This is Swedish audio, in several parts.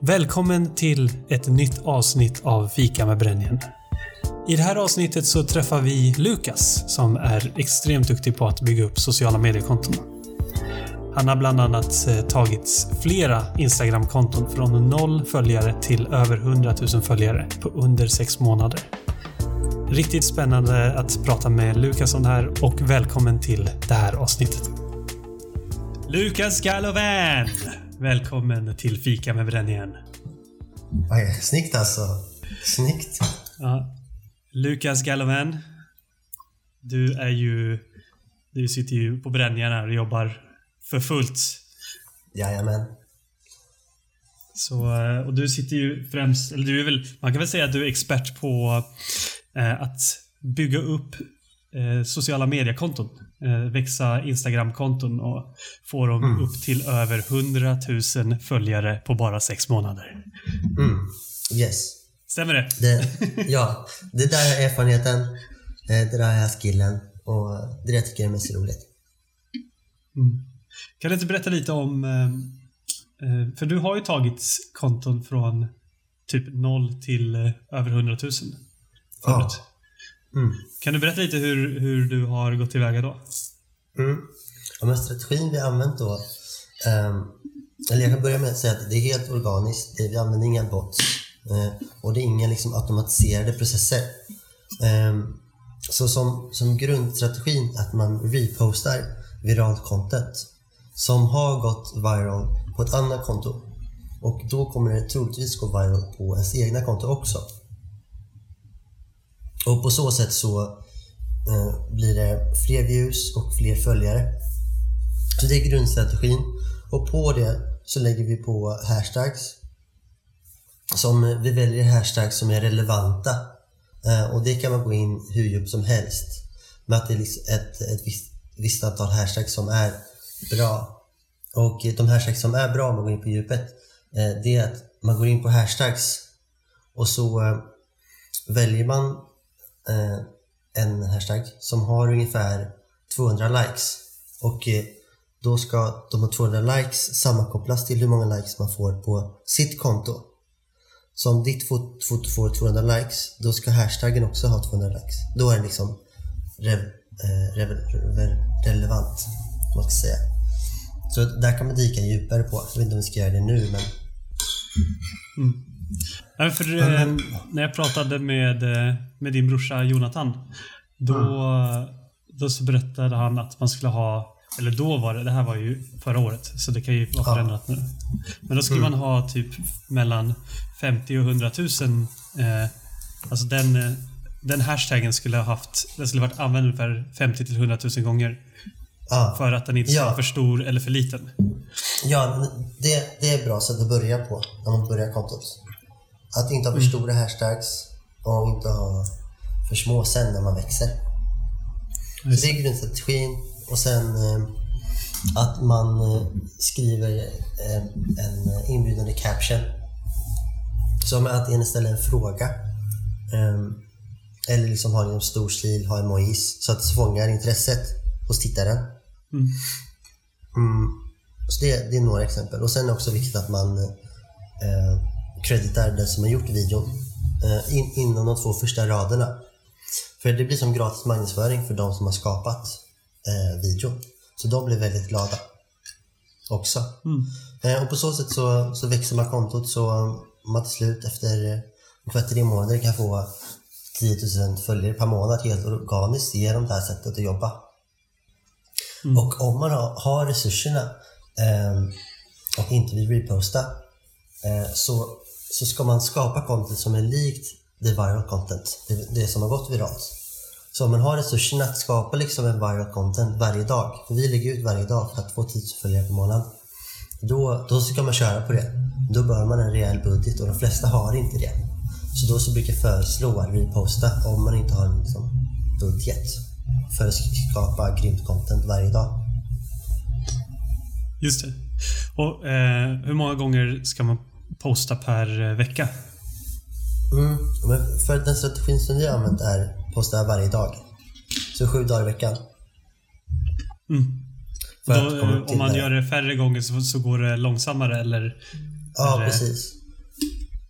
Välkommen till ett nytt avsnitt av Fika med Brännjen. I det här avsnittet så träffar vi Lukas som är extremt duktig på att bygga upp sociala mediekonton. Han har bland annat eh, tagit flera Instagram-konton från noll följare till över 100 000 följare på under sex månader. Riktigt spännande att prata med Lukas om det här och välkommen till det här avsnittet. Lukas Gallovan! Välkommen till Fika med Brännjen. Oj, snyggt alltså. Snyggt. Ja. Lukas Gallovan. Du är ju... Du sitter ju på Brännjen här och jobbar för fullt. Jajamän. Så, eh, och du sitter ju främst, eller du är väl, man kan väl säga att du är expert på eh, att bygga upp eh, sociala mediekonton. Eh, växa Instagram-konton och få dem Mm. upp till över 100 000 följare på bara sex månader. Mm. Yes. Stämmer det? Det, ja, det där är erfarenheten. Det där är skillen. Och det där tycker jag är mest roligt. Mm. Kan du inte berätta lite om... eh, eh, För du har ju tagit konton från typ 0 till över 100 000 förut. Ja. Mm. Kan du berätta lite hur, hur du har gått tillväga då? Mm. Ja, men strategin vi har använt då. ehm, eller jag kan börja med att säga att det är helt organiskt. Det- Vi använder inga bots. eh, och det är inga liksom, automatiserade processer. Ehm, så som, som grundstrategin att man repostar viralt content som har gått viral på ett annat konto. Och då kommer det troligtvis gå viral på ens egna konto också. Och på så sätt så eh, blir det fler views och fler följare. Så det är grundstrategin. Och på det så lägger vi på hashtags. Som vi väljer hashtags som är relevanta. Eh, och det kan man gå in hur djupt som helst. Med att det är liksom ett, ett visst, visst antal hashtags som är bra. Och de hashtags som är bra om man går in på djupet. Eh, det är att man går in på hashtags och så eh, väljer man en hashtag som har ungefär 200 likes. Och eh, då ska de här 200 likes sammankopplas till hur många likes man får på sitt konto. Så om ditt fot- foto får 200 likes, då ska hashtaggen också ha 200 likes. Då är det liksom rev, eh, rev, rev, relevant, man ska säga. Så där kan man dyka djupare på. Jag vet inte om vi ska göra det nu, men Nej, för eh, när jag pratade med, eh, med din brorsa Jonathan, då, då så berättade han att man skulle ha, eller då var det, det här var ju förra året, så det kan ju vara förändrat nu. Men då skulle man ha typ mellan 50 och 100 000, eh, alltså den, eh, den hashtaggen skulle ha haft, den skulle varit använd ungefär 50 till 100 000 gånger. ja. För att den inte Ja. vara för stor eller för liten. Ja, det, det är bra sätt att börja på när man börjar kontot. Att inte ha för stora hashtags och inte ha för små sen när man växer. Så det är grundstrategin. Och sen eh, att man eh, skriver eh, en inbjudande caption. Som antingen ställer en fråga eh, eller liksom har en stor stil, har emojis så att det fångar intresset hos tittaren. Mm. Mm. Så det, det är några exempel. Och sen är det också viktigt att man eh, kreditar den som har gjort videon in, inom de två första raderna. För det blir som gratis marknadsföring för de som har skapat eh, videon. Så de blir väldigt glada också. Mm. Eh, och på så sätt så, så växer man kontot så man till slut efter eh, ungefär tre månader kan få 10 000 följare per månad helt organiskt genom det här sättet att jobba. Och om man har, har resurserna ehm, och inte vill reposta eh, så, så ska man skapa content som är likt det viral content, det, det som har gått viralt. Så om man har resurserna att skapa liksom en viral content varje dag, för vi lägger ut varje dag för att få 10 följare per månad. Då, då ska man köra på det. Då bör man en rejäl budget och de flesta har inte det. Så då så brukar jag föreslå att reposta om man inte har en liksom, budget för att skapa grymt content varje dag. Just det. Och eh, hur många gånger ska man posta per eh, vecka? Mm. Men för den strategin som vi har använt är posta varje dag. Så sju dagar i veckan. Mm. Då, eh, om man det. gör det färre gånger så, så går det långsammare eller? Ja, precis.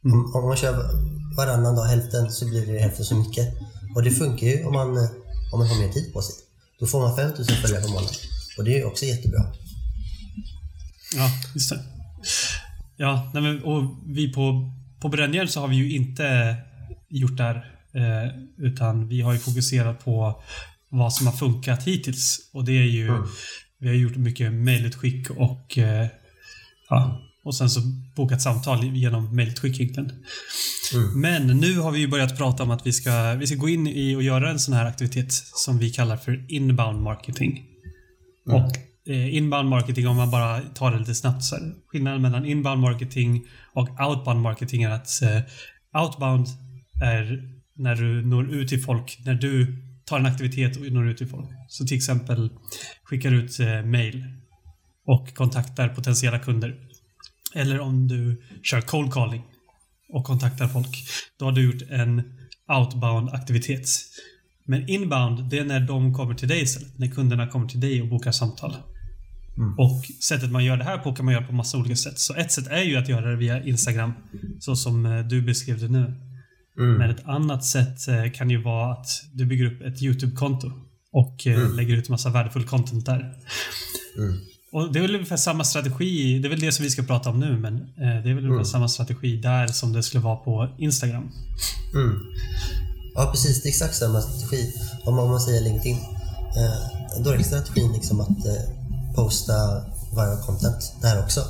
Om, om man kör varannan dag hälften så blir det hälften så mycket. Och det funkar ju om man, eh, om man har mer tid på sig. Då får man 5000 följare på månaden. Och det är ju också jättebra. Ja, just det. Ja, nej men, och vi på, på Brännjärn så har vi ju inte gjort det här. Eh, utan vi har ju fokuserat på vad som har funkat hittills. Och det är ju, vi har gjort mycket mejlutskick och eh, ja, och sen så bokat samtal genom mejlutskick egentligen. Men nu har vi ju börjat prata om att vi ska, vi ska gå in i och göra en sån här aktivitet som vi kallar för inbound marketing. Och eh, Eh, inbound marketing, om man bara tar det lite snabbt så. Skillnaden mellan inbound marketing och outbound marketing är att eh, outbound är när du når ut till folk, när du tar en aktivitet och når ut till folk. Så till exempel skickar ut eh, mail och kontaktar potentiella kunder. Eller om du kör cold calling och kontaktar folk. Då har du gjort en outbound aktivitet. Men inbound, det är när de kommer till dig istället. När kunderna kommer till dig och bokar samtal. Och sättet man gör det här på kan man göra på massa olika sätt. Så ett sätt är ju att göra det via Instagram. Så som eh, du beskrev det nu. Men ett annat sätt eh, kan ju vara att du bygger upp ett YouTube-konto. Och eh, lägger ut massa värdefull content där. Och det är väl ungefär samma strategi. Det är väl det som vi ska prata om nu, men det är väl ungefär samma strategi där som det skulle vara på Instagram. Mm. Ja, precis. Det är exakt samma strategi. Om man, om man säger LinkedIn. Eh, då är strategin liksom att eh, posta viral content där också.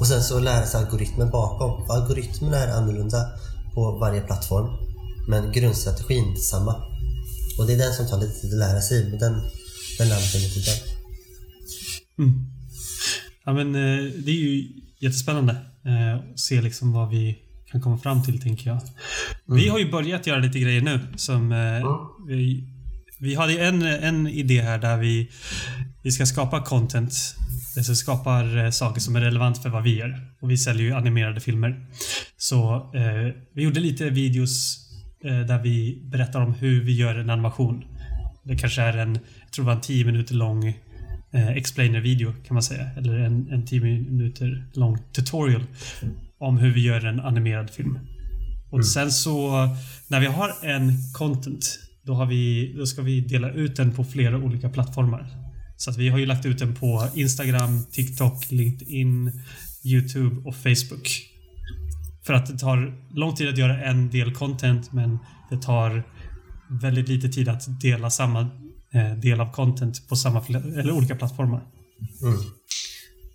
Och sen så lära sig algoritmen bakom. För algoritmen är annorlunda på varje plattform. Men grundstrategin är samma. Och det är den som tar lite tid att lära sig. Men den, den lär man sig med tiden. Ja, men eh, det är ju jättespännande eh, att se liksom vad vi kan komma fram till, tänker jag. Vi har ju börjat göra lite grejer nu som eh, vi, vi hade en, en idé här där vi, vi ska skapa content Alltså skapar eh, saker som är relevant för vad vi gör. Och vi säljer ju animerade filmer. Så eh, vi gjorde lite videos eh, där vi berättar om hur vi gör en animation. Det kanske är en, jag tror det var en 10 minuter lång eh, explainer-video kan man säga. Eller en, en 10 minuter lång tutorial om hur vi gör en animerad film. Och sen så, när vi har en content, då, vi, då ska vi dela ut den på flera olika plattformar. Så att vi har ju lagt ut den på Instagram, TikTok, LinkedIn, YouTube och Facebook. För att det tar lång tid att göra en del content, men det tar väldigt lite tid att dela samma eh, del av content på samma eller olika plattformar. Mm.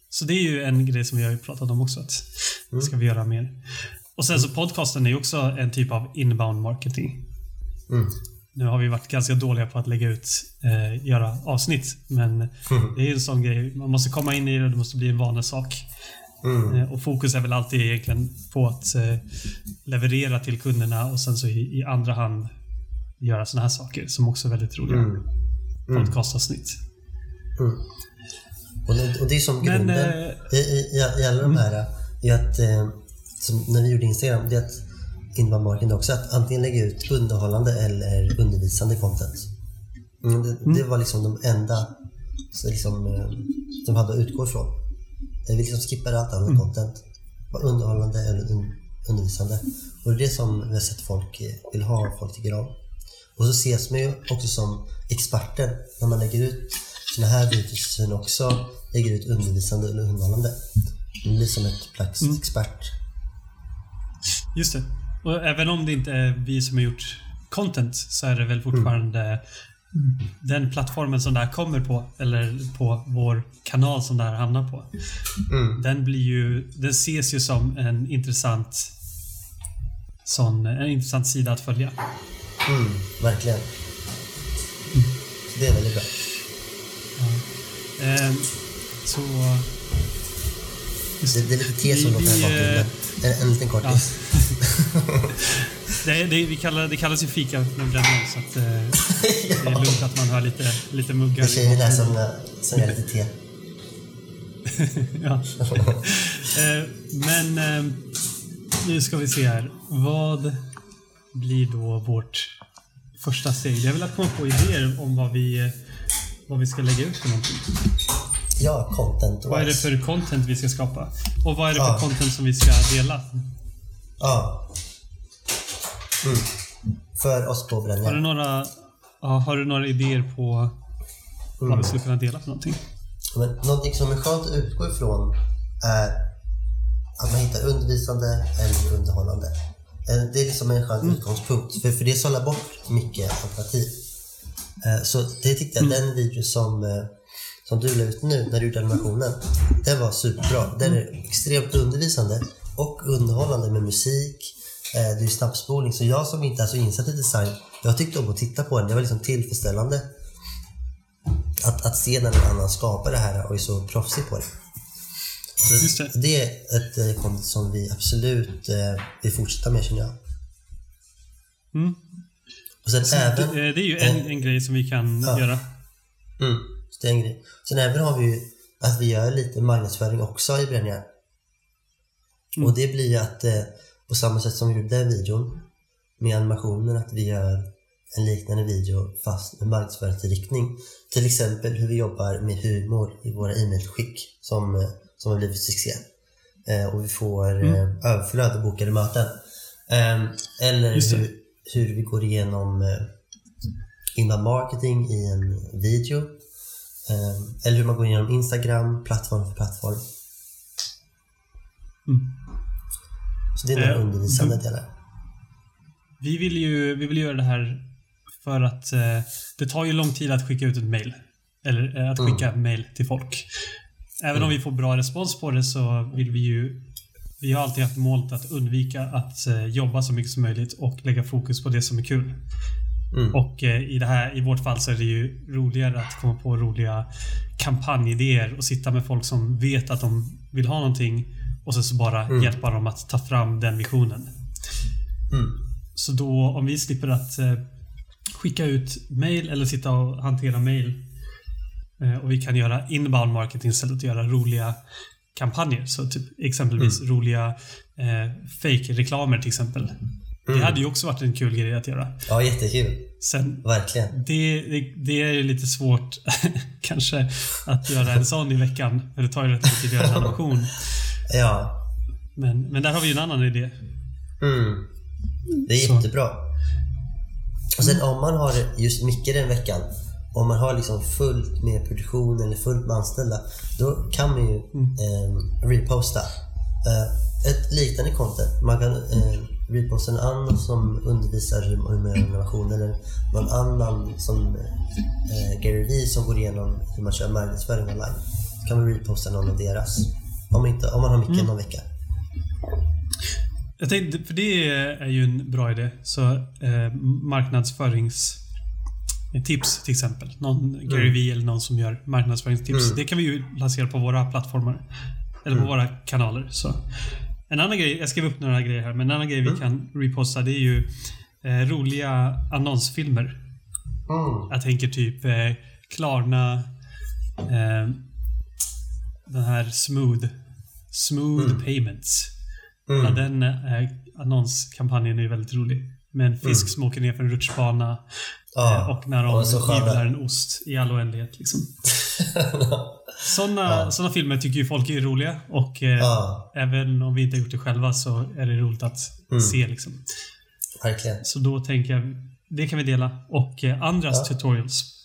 Så det är ju en grej som vi har pratat om också, att det ska vi göra mer. Och sen så podcasten är ju också en typ av inbound marketing. Mm. Nu har vi varit ganska dåliga på att lägga ut, eh, göra avsnitt. Men det är en sån grej. Man måste komma in i det och det måste bli en vanesak. Mm. Eh, och fokus är väl alltid egentligen på att eh, leverera till kunderna och sen så i, i andra hand göra såna här saker som också är väldigt roliga. Mm. Podcastavsnitt. Mm. Och, det, och det är som Men, grunden eh, i, i, i alla de här, är att, eh, som när vi gjorde Instagram, det är att invandrarmarknaden också, att antingen lägga ut underhållande eller undervisande content. Mm, det, det var liksom de enda så liksom, eh, som hade att utgå ifrån. Eh, Vi liksom skippade allt annat content. Var underhållande eller un, undervisande. Och det är det som vi har sett folk eh, vill ha, folk tycker om. Och så ses man ju också som experter när man lägger ut såna här videos men också lägger ut undervisande eller underhållande. Man blir som ett slags expert. Just det. Och även om det inte är vi som har gjort content så är det väl fortfarande den plattformen som det här kommer på, eller på vår kanal som det här hamnar på. Den blir ju, den ses ju som en intressant sån, en intressant sida att följa. Mm, verkligen. Det är väldigt bra. Ehm, så... Det, det är lite te som Vi- låter här bakgrunden. En, en liten kortis. Det, det, vi kallar, det kallas ju fika med brännvin så att, eh, det är lugnt att man har lite, lite muggar Det är där som, som gör lite te. ja. Eh, Men eh, nu ska vi se här. Vad blir då vårt första steg? Jag vill att komma på idéer om vad vi, eh, vad vi ska lägga ut för någonting. Ja, content Vad är det för content vi ska skapa? Och vad är det för Ja. content som vi ska dela? Ja. Mm. För oss på Har du några, ja, har du några idéer på vad Mm. vi skulle kunna dela för någonting? Men någonting som är skönt att utgå ifrån är att man hittar undervisande eller underhållande. Eh, Det är liksom en skön utgångspunkt. För, för det sållar bort mycket alternativ. Eh, Så det tyckte jag, den video som, eh, som du la ut nu när du gjorde animationen, den var superbra. Den är extremt undervisande och underhållande med musik. Eh, Det är snabbspolning. Så jag som inte är så insatt i design, jag tyckte om att titta på den. Det var liksom tillfredsställande att, att se när någon annan skapar det här och är så proffsig på det. Så det. det är ett eh, content som vi absolut eh, vill fortsätta med känner jag. Mm. Och sen även... Det, det är ju en, en grej som vi kan Ja. göra. Mm, det är en grej. Sen även har vi ju att vi gör lite marknadsföring också i Brännjärn. Mm. Och det blir att eh, på samma sätt som vi gjorde den videon med animationen att vi gör en liknande video fast med marknadsföringsinriktning. Till exempel hur vi jobbar med humor i våra e-mailskick som, eh, som har blivit succé. Eh, och vi får Mm. eh, överflöd av bokade möten. Eh, eller hur, hur vi går igenom eh, inbound marketing i en video. Eh, eller hur man går igenom Instagram, plattform för plattform. Mm. Så det är några Eh, undervisande du- delar. Vi vill ju vi vill göra det här för att eh, det tar ju lång tid att skicka ut ett mail. Eller eh, att Mm. skicka mail till folk. Även om vi får bra respons på det så vill vi ju vi har alltid haft målet att undvika att eh, jobba så mycket som möjligt och lägga fokus på det som är kul. Mm. Och eh, i, det här, i vårt fall så är det ju roligare att komma på roliga kampanjidéer och sitta med folk som vet att de vill ha någonting och sen så bara Mm. hjälpa dem att ta fram den visionen. Mm. Så då om vi slipper att eh, skicka ut mail eller sitta och hantera mail eh, och vi kan göra inbound marketing istället och göra roliga kampanjer. Så typ exempelvis roliga eh, fake-reklamer till exempel. Det hade ju också varit en kul grej att göra. Ja, jättekul. Sen Verkligen. det, det, det är lite svårt kanske att göra en sån i veckan. För det tar ju rätt mycket att göra en animation. Ja. Men, men där har vi ju en annan idé. Mm. Det är Så. jättebra. Och sen om man har just mycket den veckan, om man har liksom fullt med produktion eller fullt med anställda, då kan man ju eh, reposta eh, ett liknande content. Man kan eh, reposta en annan som undervisar hur hur man gör innovation eller någon annan som eh, Gary Vee som går igenom hur man kör marknadsföring online. Så kan man reposta någon av deras. Om, inte, om man har mycket någon vecka. Jag tänkte, för det är ju en bra idé. Så eh, marknadsföringstips till exempel. Någon Gary Vee eller någon som gör marknadsföringstips. Mm. Det kan vi ju lansera på våra plattformar. Eller på våra kanaler. Så. En annan grej, jag skrev upp några grejer här, men en annan grej vi kan reposta det är ju eh, roliga annonsfilmer. Mm. Jag tänker typ eh, Klarna, eh, den här Smooth, Smooth Payments. Mm. Ja, den eh, annonskampanjen är väldigt rolig. Med en fisk som åker ner för en rutschbana Ja. eh, och när de givlar en ost i all oändlighet. Liksom. Sådana såna filmer tycker ju folk är roliga och eh, Ja. även om vi inte har gjort det själva så är det roligt att Mm. se. Liksom. Verkligen. Så då tänker jag, det kan vi dela. Och eh, andras tutorials.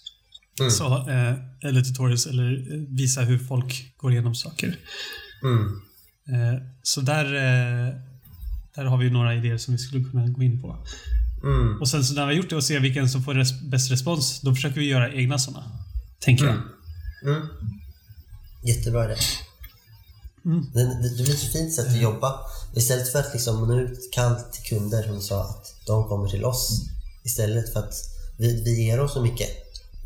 Mm. Så, eh, eller tutorials, eller eh, visa hur folk går igenom saker. Mm. Eh, så där, eh, där har vi några idéer som vi skulle kunna gå in på. Mm. Och sen så när vi har gjort det och ser vilken som får res- bäst respons, då försöker vi göra egna sådana. Tänker jag. Mm. Jättebra idé. Mm. Det, det, det blir ett så fint sätt att jobba. Istället för att liksom nå ut kallt till kunder som sa att de kommer till oss. Istället för att vi, vi ger dem så mycket.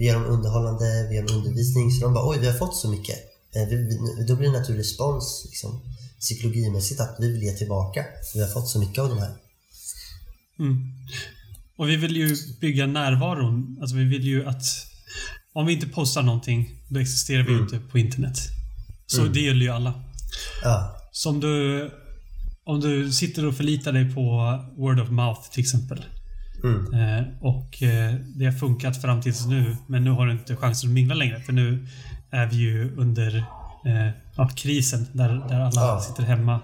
Vi ger dem underhållande, vi ger dem undervisning. Så de bara oj, vi har fått så mycket. Eh, Vi, vi, då blir det en naturlig respons liksom, psykologimässigt att vi vill ge tillbaka. Vi har fått så mycket av de här. Mm. Och vi vill ju bygga närvaron. Alltså vi vill ju att om vi inte postar någonting, då existerar vi ju inte på internet. Så det gäller ju alla. Ja. Så om du, om du sitter och förlitar dig på word of mouth till exempel. Mm. Eh, och eh, det har funkat fram tills nu, men nu har du inte chansen att mingla längre. För nu är vi ju under eh, ja, krisen där, där alla Ja. sitter hemma.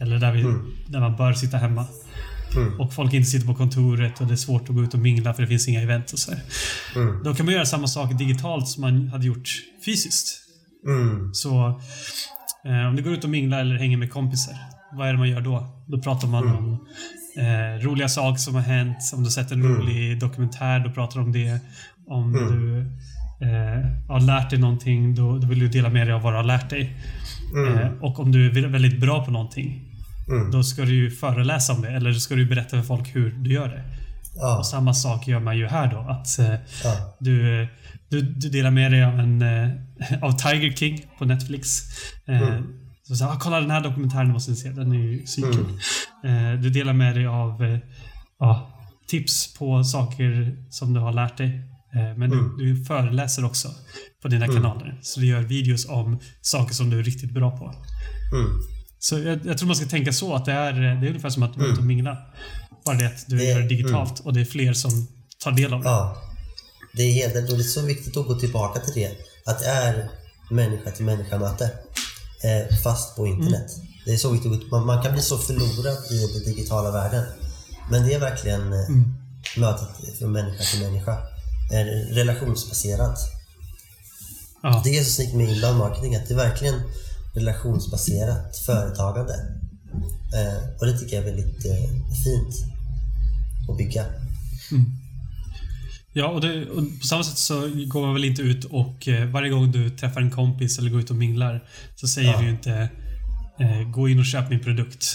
Eller där, vi, där man bör sitta hemma. Mm. Och folk inte sitter på kontoret och det är svårt att gå ut och mingla för det finns inga event och så. Mm. Då kan man göra samma sak digitalt som man hade gjort fysiskt. Mm. Så eh, om du går ut och minglar eller hänger med kompisar, vad är det man gör då? Då pratar man om eh, roliga saker som har hänt. Om du sett en rolig dokumentär, då pratar du om det. Om du eh, har lärt dig någonting, då, då vill du dela med dig av vad du har lärt dig. Eh, och om du är väldigt bra på någonting, Mm. då ska du ju föreläsa om det. Eller så ska du berätta för folk hur du gör det. Ja. Och samma sak gör man ju här då. Att eh, Ja. du, eh, du, du delar med dig av, en, eh, av Tiger King på Netflix. Så så, ah, kolla den här dokumentären måste ni se. Den är ju svinkul. Eh, du delar med dig av eh, ja, tips på saker som du har lärt dig. Eh, men du, du föreläser också på dina kanaler. Så du gör videos om saker som du är riktigt bra på. Mm. Så jag, jag tror man ska tänka så att det är, det är ungefär som att vara ute och mingla. Bara det att du Det- gör det digitalt och det är fler som tar del av det. Ja. Det är helt och det är så viktigt att gå tillbaka till det. Att det är människa till människa möte. Eh, fast på internet. Det är så viktigt. Man, man kan bli så förlorad i den digitala världen. Men det är verkligen eh, mötet från människa till människa. Eh, relationsbaserat. Ja. Det är så snyggt med inbound marketing att det är verkligen relationsbaserat företagande. Eh, och det tycker jag är väldigt eh, fint att bygga. Ja, och, det, och på samma sätt så går man väl inte ut och eh, varje gång du träffar en kompis eller går ut och minglar så säger Ja. du ju inte eh, gå in och köp min produkt.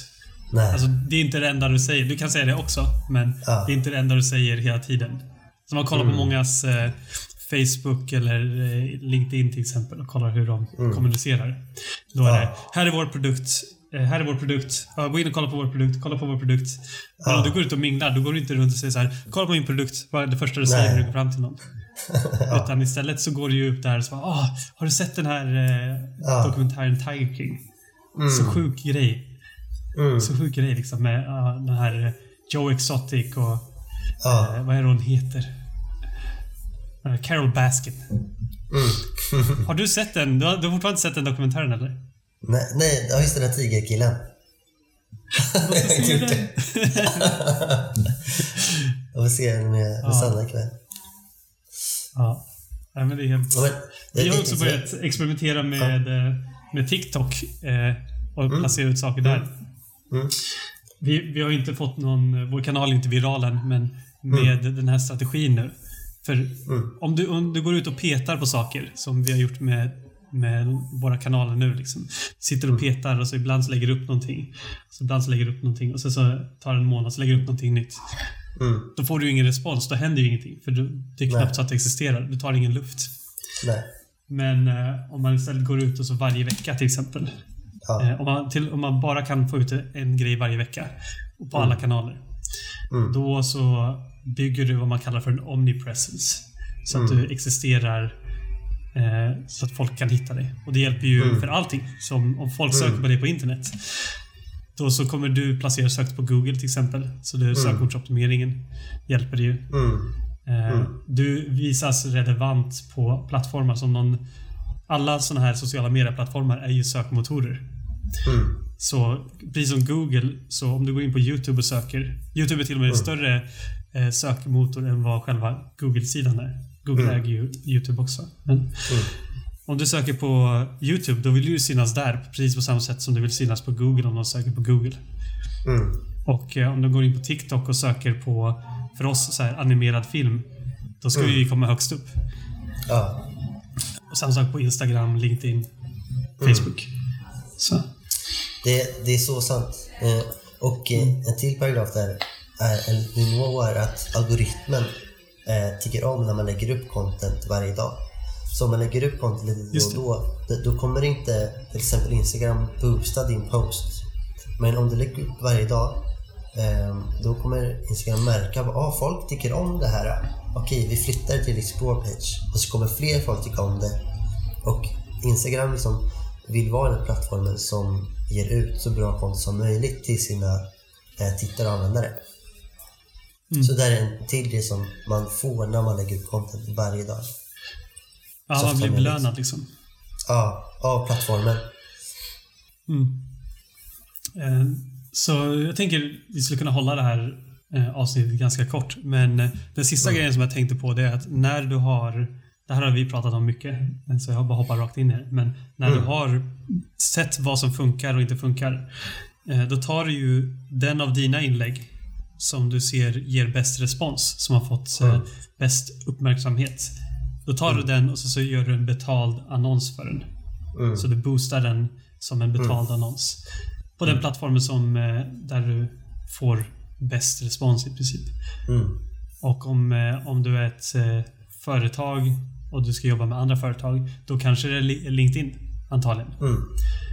Nej. Alltså, det är inte det enda du säger. Du kan säga det också, men Ja. Mm. det är inte det enda du säger hela tiden. Så man kollar på mångas eh, Facebook eller eh, LinkedIn till exempel och kollar hur de kommunicerar. Då är Mm. Ja. det, här är vår produkt. Eh, Här är vår produkt. Ja, gå in och kolla på vår produkt. Kolla på vår produkt. Ja. du går ut och minglar, då går du inte runt och säger så här. Kolla på min produkt. Vad är det första du säger när du går fram till någon? Utan istället så går du ju upp där och så bara, ah, har du sett den här eh, Ja. dokumentären Tiger King? Så sjuk grej. Mm. Så sjuk grej liksom med ja, den här eh, Joe Exotic och Ja. eh, vad är det hon heter? Eh, Carol Baskin. Mm. Har du sett den? Du har, du har fortfarande inte sett den dokumentären eller? Nej, nej, ja just den där tigerkillen. Jag har inte gjort det. Jag får se den med, med Sanna ikväll. Ja. Nej, men det är helt... Ja, men, Vi har det- också börjat experimentera med, eh, med TikTok eh, och placera ut saker där. Mm. Vi, vi har inte fått någon... Vår kanal är inte viral än, men med den här strategin nu. För om, du, om du går ut och petar på saker, som vi har gjort med, med våra kanaler nu. Liksom. Sitter och petar och så ibland så lägger upp någonting. Så ibland så lägger upp någonting och sen så tar det en månad så lägger upp någonting nytt. Mm. Då får du ju ingen respons, då händer ju ingenting. För det är knappt Nej. så att det existerar. Du tar ingen luft. Nej. Men eh, om man istället går ut och så varje vecka till exempel. Ja. Eh, om, man till, om man bara kan få ut en grej varje vecka och på alla kanaler. Mm. Då så bygger du vad man kallar för en omnipresence. Så att Mm. du existerar eh, så att folk kan hitta dig. Och det hjälper ju Mm. för allting. Som om folk söker på dig på internet. Då så kommer du placeras högt på Google till exempel. Så det, sökordsoptimeringen hjälper dig ju. Mm. Eh, Du visas relevant på plattformar som någon... Alla sådana här sociala medieplattformar är ju sökmotorer. Mm. Så precis som Google, så om du går in på YouTube och söker... YouTube är till och med en större eh, sökmotor än vad själva Google-sidan är. Google äger ju YouTube också. Men Om du söker på YouTube, då vill du ju synas där precis på samma sätt som du vill synas på Google om de söker på Google. Mm. Och eh, om du går in på TikTok och söker på, för oss, så här, animerad film, då ska vi komma högst upp. Ja. Och samma sak på Instagram, LinkedIn, Facebook. Så. Det, det är så sant. Eh, och eh, en till paragraf där är en nivå är att algoritmen eh, tycker om när man lägger upp content varje dag. Så om man lägger upp content lite då och då, då kommer inte till exempel Instagram boosta din post. Men om du lägger upp varje dag, eh, då kommer Instagram märka att ah, folk tycker om det här. Okej, vi flyttar till Explore page. Och så kommer fler folk tycka om det. Och Instagram liksom vill vara den plattformen som ger ut så bra content som möjligt till sina eh, tittare och användare. Så det är en till grej som man får när man lägger ut content varje dag. Ja, man blir belönad liksom. Ja, av plattformen. Mm. Eh, så jag tänker vi skulle kunna hålla det här eh, avsnittet ganska kort. Men eh, den sista Mm. grejen som jag tänkte på det är att när du har det här har vi pratat om mycket, så jag bara hoppar rakt in i det. Men när Mm. du har sett vad som funkar och inte funkar, då tar du ju den av dina inlägg som du ser ger bäst respons, som har fått eh, Mm. bäst uppmärksamhet. Då tar du den och så, så gör du en betald annons för den. Mm. Så du boostar den som en betald annons. På den plattformen som, eh, där du får bäst respons i princip. Mm. Och om, eh, om du är ett företag och du ska jobba med andra företag, då kanske det är li- LinkedIn antagligen. Mm.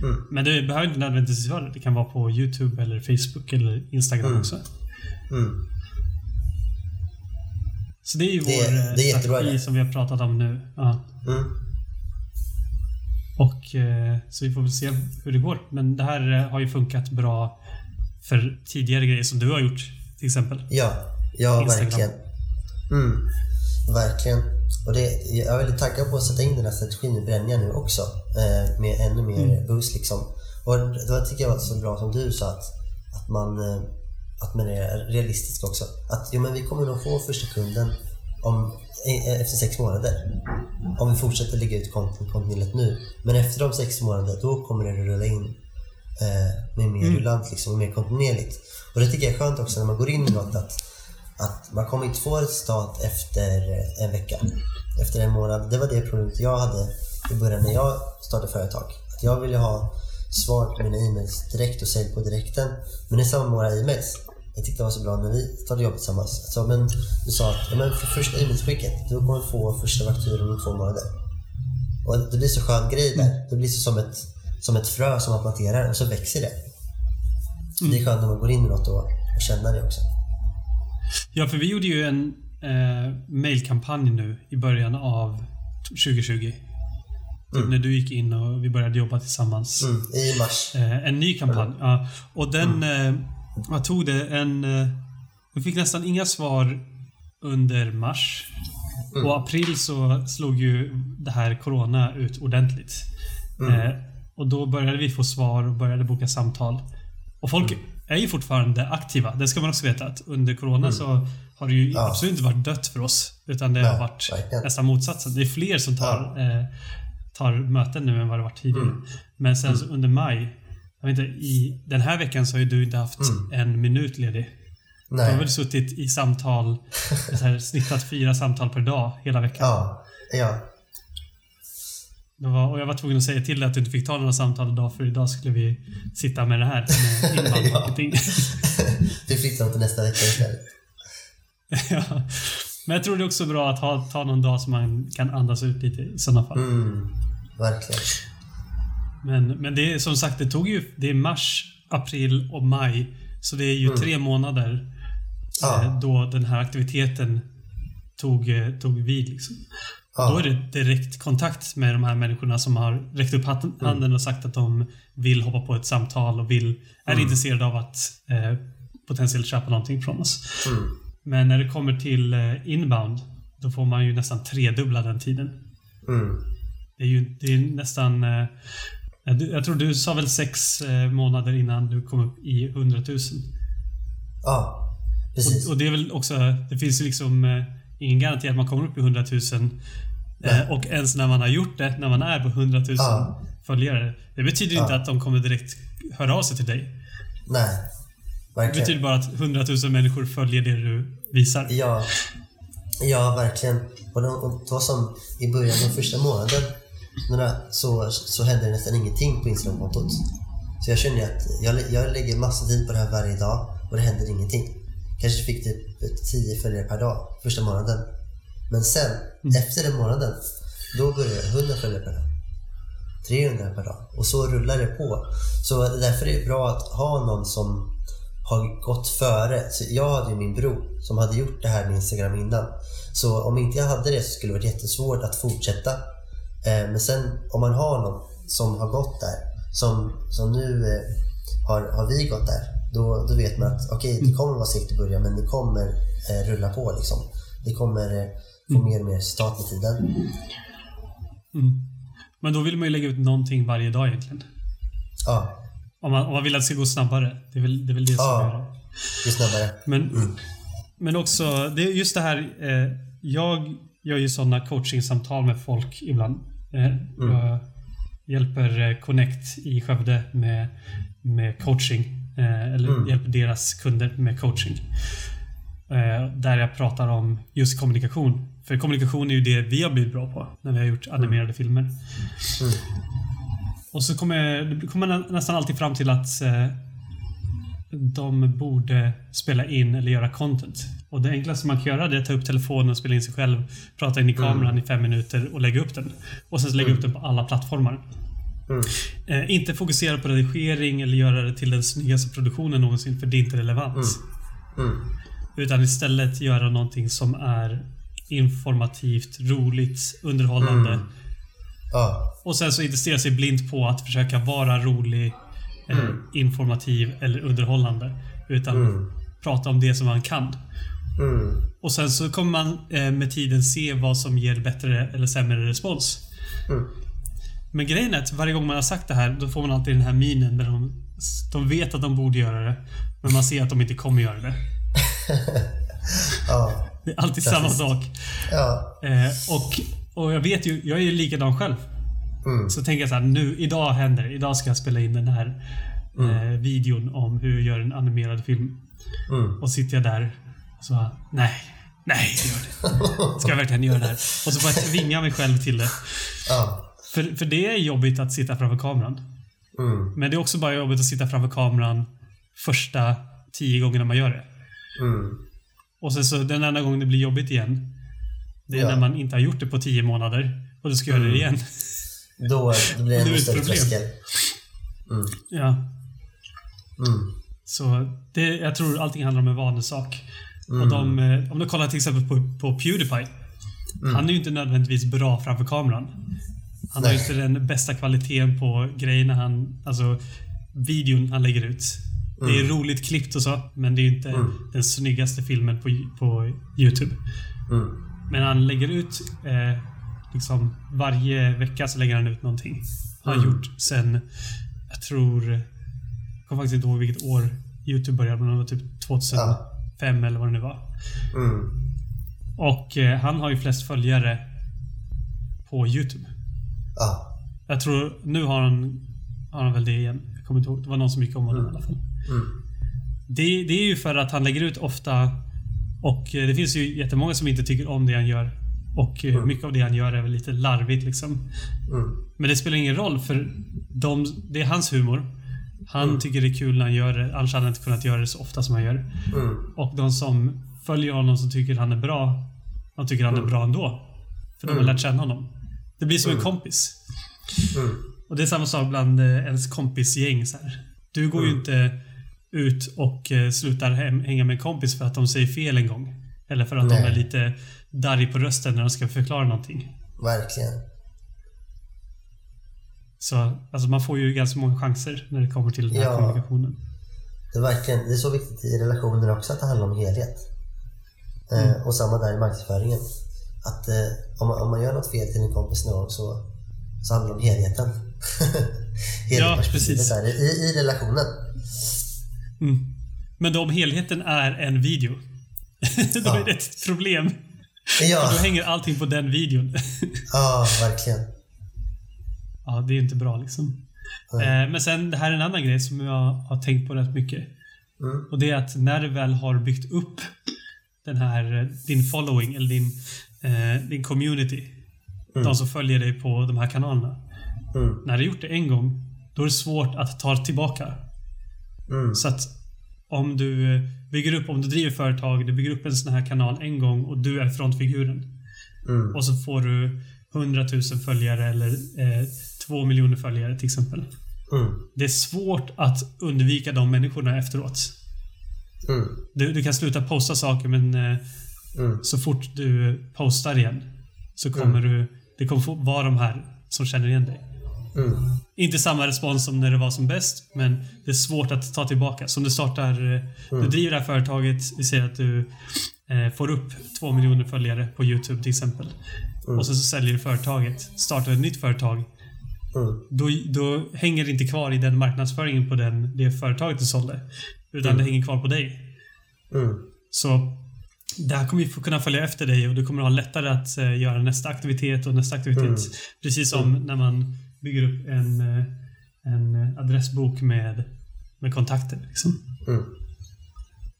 Mm. Men det behöver inte nödvändigtvis vara det. Det kan vara på YouTube eller Facebook eller Instagram Mm. också. Mm. Så det är ju Det- vår eh, det är strategi som vi har pratat om nu. Ja. Mm. Och eh, Så vi får väl se hur det går. Men det här eh, har ju funkat bra för tidigare grejer som du har gjort till exempel. Ja, ja Instagram. verkligen. Mm. Verkligen. Och det, jag är väldigt taggad på att sätta in den här strategin i Brenja nu också. Eh, med ännu mer Mm. boost liksom. Och det tycker jag var så bra som du sa att, att man att man är realistisk också. Att jo, men vi kommer nog få första kunden om, eh, efter sex månader. Om vi fortsätter lägga ut content kontinuerligt nu. Men efter de sex månaderna, då kommer det rulla in eh, med mer Mm. rullant liksom, och mer kontinuerligt. Och det tycker jag är skönt också när man går in i något att, att man kommer inte få resultat efter eh, en vecka. Efter en månad. Det var det problemet jag hade i början när jag startade företag. Att jag ville ha svar på mina e-mails direkt och sälj på direkten. Men det är samma med våra e-mails. Jag tyckte det var så bra när vi startade jobbet tillsammans. Så, men du sa att ja, men för första e-mailsskicket, du kommer få första fakturan om två månader. Och det blir så skön grej där. Det blir så som ett, som ett frö som man planterar och så växer det. Det är skönt när man går in i något och, och känner det också. Ja, för vi gjorde ju en eh, mailkampanj nu i början av 2020. Typ när du gick in och vi började jobba tillsammans. Mm, I mars. Eh, en ny kampanj. Ja. Och den... Eh, vad tog det? En... Eh, vi fick nästan inga svar under mars. Och april så slog ju det här Corona ut ordentligt. Eh, och då började vi få svar och började boka samtal. Och folk är ju fortfarande aktiva. Det ska man också veta att under Corona så har det ju Ja. absolut inte varit dött för oss. Utan det Nej, har varit verkligen. nästan motsatsen. Det är fler som tar, eh, tar möten nu än vad det var tidigare. Mm. Men sen så under maj, jag vet inte, i den här veckan så har ju du inte haft en minut ledig. Du har Mm. Nej. väl suttit i samtal, här, snittat fyra samtal per dag hela veckan. Ja. Ja. Var, och jag var tvungen att säga till dig att du inte fick ta några samtal idag för idag skulle vi sitta med det här med inbound. Du flyttar dem till nästa vecka istället. ja. Men jag tror det är också bra att ha, ta någon dag som man kan andas ut lite i sådana fall. Mm. Verkligen. Men, men det är som sagt, det tog ju... Det är mars, april och maj. Så det är ju tre månader Mm. Eh, då den här aktiviteten tog, eh, tog vid. Liksom. Ja. Då är det direkt kontakt med de här människorna som har räckt upp Mm. handen och sagt att de vill hoppa på ett samtal och vill, är Mm. intresserade av att eh, potentiellt köpa någonting från oss. Mm. Men när det kommer till eh, inbound, då får man ju nästan tredubbla den tiden. Mm. Det är ju det är nästan... Jag tror du sa väl sex eh, månader innan du kom upp i 100 000. Ja. Precis. Och, och det är väl också... Det finns ju liksom eh, ingen garanti att man kommer upp i 100 000. Nej. Eh, och ens när man har gjort det, när man är på 100 000 Ja. följare. Det betyder ju inte Ja. att de kommer direkt höra av sig till dig. Nej. Det Verkligen. betyder bara att 100 000 människor följer det du visar. Ja, ja verkligen. Och det, det var som i början av första månaden så, så hände det nästan ingenting på Instagram-kontot. Så jag kände ju att jag, jag lägger massa tid på det här varje dag och det händer ingenting. Kanske fick typ 10 följare per dag första månaden. Men sen, efter den månaden, då började jag 100 följare per dag. 300 per dag. Och så rullar det på. Så därför är det bra att ha någon som har gått före. Så jag hade ju min bror som hade gjort det här med Instagram innan. Så om inte jag hade det så skulle det varit jättesvårt att fortsätta. Eh, Men sen om man har någon som har gått där, som, som nu eh, har, har vi gått där, då, då vet man att okej, det kommer vara segt i början men det kommer eh, rulla på liksom. Det kommer eh, få mer och mer resultat med tiden. Mm. Men då vill man ju lägga ut någonting varje dag egentligen. Ja. Om man, om man vill att det ska gå snabbare. Det är väl det, är väl det som Ja. gör det. Är snabbare. Men, men också, det är just det här. Eh, jag gör ju sådana coachingsamtal med folk ibland. Eh, Jag hjälper eh, Connect i Skövde med, med coaching. Eh, eller hjälper deras kunder med coaching. Där jag pratar om just kommunikation. För kommunikation är ju det vi har blivit bra på när vi har gjort animerade filmer. Och så kommer, kommer man nästan alltid fram till att de borde spela in eller göra content. Och det enklaste man kan göra det är att ta upp telefonen och spela in sig själv, prata in i kameran i fem minuter och lägga upp den. Och sen lägga upp den på alla plattformar. Eh, inte fokusera på redigering eller göra det till den snyggaste produktionen någonsin, för det är inte relevant. Utan istället göra någonting som är informativt, roligt, underhållande. Ja. Och sen så inte stirra sig blind på att försöka vara rolig, eh, informativ eller underhållande. Utan prata om det som man kan. Mm. Och sen så kommer man eh, med tiden se vad som ger bättre eller sämre respons. Men grejen är att varje gång man har sagt det här, då får man alltid den här minen där de, de vet att de borde göra det. Men man ser att de inte kommer göra det. Ja. Det är alltid samma sak. Ja. Eh, och, och jag vet ju, jag är ju likadan själv. Så tänker jag så här, nu, idag händer det. Idag ska jag spela in den här eh, videon om hur jag gör en animerad film. Och sitter jag där och så bara, nej, nej, gör det. Ska jag verkligen göra det här? Och så får jag tvinga mig själv till det. Ja. För, för det är jobbigt att sitta framför kameran. Mm. Men det är också bara jobbigt att sitta framför kameran första tio gångerna man gör det. Mm. Och sen så den enda gången det blir jobbigt igen, det är Ja. när man inte har gjort det på tio månader och du ska göra det igen. Då, då blir det ett större tröskel. Ja. Mm. Så det, jag tror allting handlar om en vanesak. Och de, eh, om du kollar till exempel på, på Pewdiepie. Han är ju inte nödvändigtvis bra framför kameran. Han har ju Nej. inte den bästa kvaliteten på grejerna han... Alltså, videon han lägger ut. Det är roligt klippt och så, men det är ju inte den snyggaste filmen på, på YouTube. Mm. Men han lägger ut eh, liksom varje vecka så lägger han ut någonting. Har han gjort sen, jag tror, jag kommer faktiskt inte ihåg vilket år YouTube började, men det var typ 2005 eller vad det nu var. Mm. Och eh, han har ju flest följare på YouTube. Ja. Jag tror, nu har han, har han väl det igen. Jag kommer inte ihåg. Det var någon som gick om honom i alla fall. Det, det är ju för att han lägger ut ofta och eh, det finns ju jättemånga som inte tycker om det han gör. Och eh, mycket av det han gör är väl lite larvigt liksom. Mm. Men det spelar ingen roll för de, det är hans humor. Han tycker det är kul när han gör det. Annars hade han inte kunnat göra det så ofta som han gör. Mm. Och de som följer honom som tycker han är bra, de tycker han är bra ändå. För de har lärt känna honom. Det blir som en kompis. Mm. Och det är samma sak bland eh, ens kompisgäng. Så här. Du går ju inte ut och eh, slutar hänga med en kompis för att de säger fel en gång. Eller för att de Nej. är lite darrig på rösten när de ska förklara någonting. Verkligen. Så alltså man får ju ganska många chanser när det kommer till den här Ja. kommunikationen. Det är, verkligen, det är så viktigt i relationer också att det handlar om helhet. Eh, och samma där i marknadsföringen. Att eh, om, man, om man gör något fel till en kompis någon gång så, så handlar det om helheten. Helhetsperspektivet precis. där, i, i relationen. Mm. Men om helheten är en video, då Ja. är det ett problem. Ja, då hänger allting på den videon. ja verkligen. ja, det är inte bra liksom. Eh, men sen, det här är en annan grej som jag har tänkt på rätt mycket. Mm. Och det är att när du väl har byggt upp den här, eh, din following eller din, eh, din community. De som följer dig på de här kanalerna. Mm. När du gjort det en gång, då är det svårt att ta tillbaka. Mm. Så att om du bygger upp, om du driver företag, du bygger upp en sån här kanal en gång och du är frontfiguren. Mm. Och så får du 100 000 följare eller eh, 2 miljoner följare till exempel. Mm. Det är svårt att undvika de människorna efteråt. Mm. Du, du kan sluta posta saker men eh, Mm. så fort du postar igen så kommer du... Det kommer vara de här som känner igen dig. Mm. Inte samma respons som när det var som bäst, men det är svårt att ta tillbaka. Som du startar... eh, Du driver det här företaget, vi säger att du eh, får upp två miljoner följare på YouTube till exempel. Och sen så säljer du företaget, startar ett nytt företag. Mm. då, då hänger det inte kvar i den marknadsföringen på den, det företaget du sålde. Utan Mm. det hänger kvar på dig. Mm. Så där kommer vi få kunna följa efter dig och du kommer ha lättare att eh, göra nästa aktivitet och nästa aktivitet. Mm. Precis som när man bygger upp en, eh, en adressbok med, med kontakter. Liksom. Mm.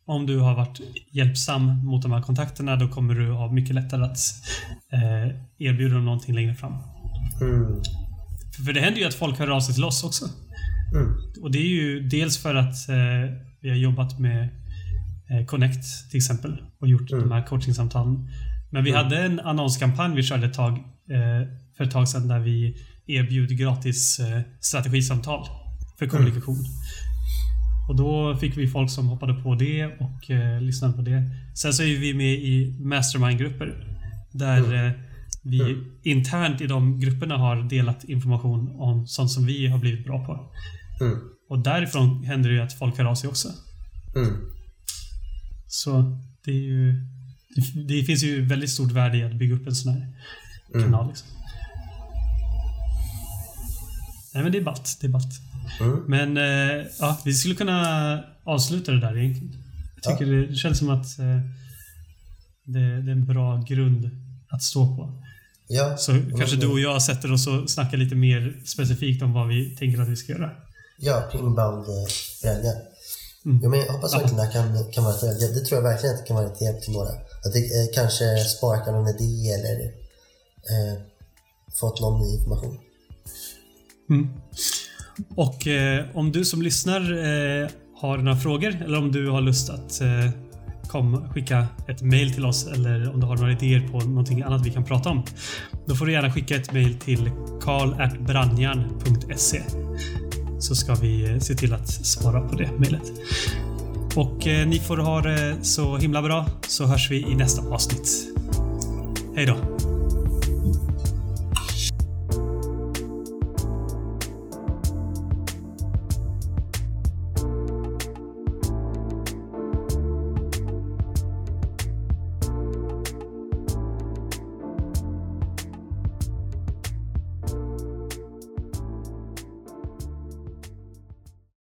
Om du har varit hjälpsam mot de här kontakterna då kommer du ha mycket lättare att eh, erbjuda dem någonting längre fram. Mm. För, för det händer ju att folk hör av sig till oss också. Mm. Och det är ju dels för att eh, vi har jobbat med eh, Connect till exempel och gjort Mm. de här coachingsamtalen. Men vi Mm. hade en annonskampanj vi körde ett tag, eh, för ett tag sedan där vi erbjöd gratis eh, strategisamtal för Mm. kommunikation. Och då fick vi folk som hoppade på det och eh, lyssnade på det. Sen så är vi med i mastermind-grupper där Mm. eh, vi Mm. internt i de grupperna har delat information om sånt som vi har blivit bra på. Mm. Och därifrån händer det ju att folk hör av sig också. Mm. Så det är ju... Det, det finns ju väldigt stort värde i att bygga upp en sån här Mm. kanal. Liksom. Nej men det är ballt. Det är ballt. Mm. Men eh, ja, vi skulle kunna avsluta det där egentligen. Jag tycker det, det känns som att eh, det, det är en bra grund att stå på. Ja. Så kanske du och jag sätter oss och snackar lite mer specifikt om vad vi tänker att vi ska göra. Ja, kring inbound-bränningar. Mm. Ja, men jag hoppas verkligen det här kan, kan vara till. Det tror jag verkligen att det kan vara till hjälp till några. Att det eh, kanske sparkar någon idé eller eh, fått någon ny information. Mm. Och eh, om du som lyssnar eh, har några frågor eller om du har lust att eh, kom, skicka ett mail till oss eller om du har några idéer på någonting annat vi kan prata om. Då får du gärna skicka ett mail till karl.brandjan.se så ska vi eh, se till att svara på det mejlet. Och eh, ni får ha det så himla bra så hörs vi i nästa avsnitt. Hej då!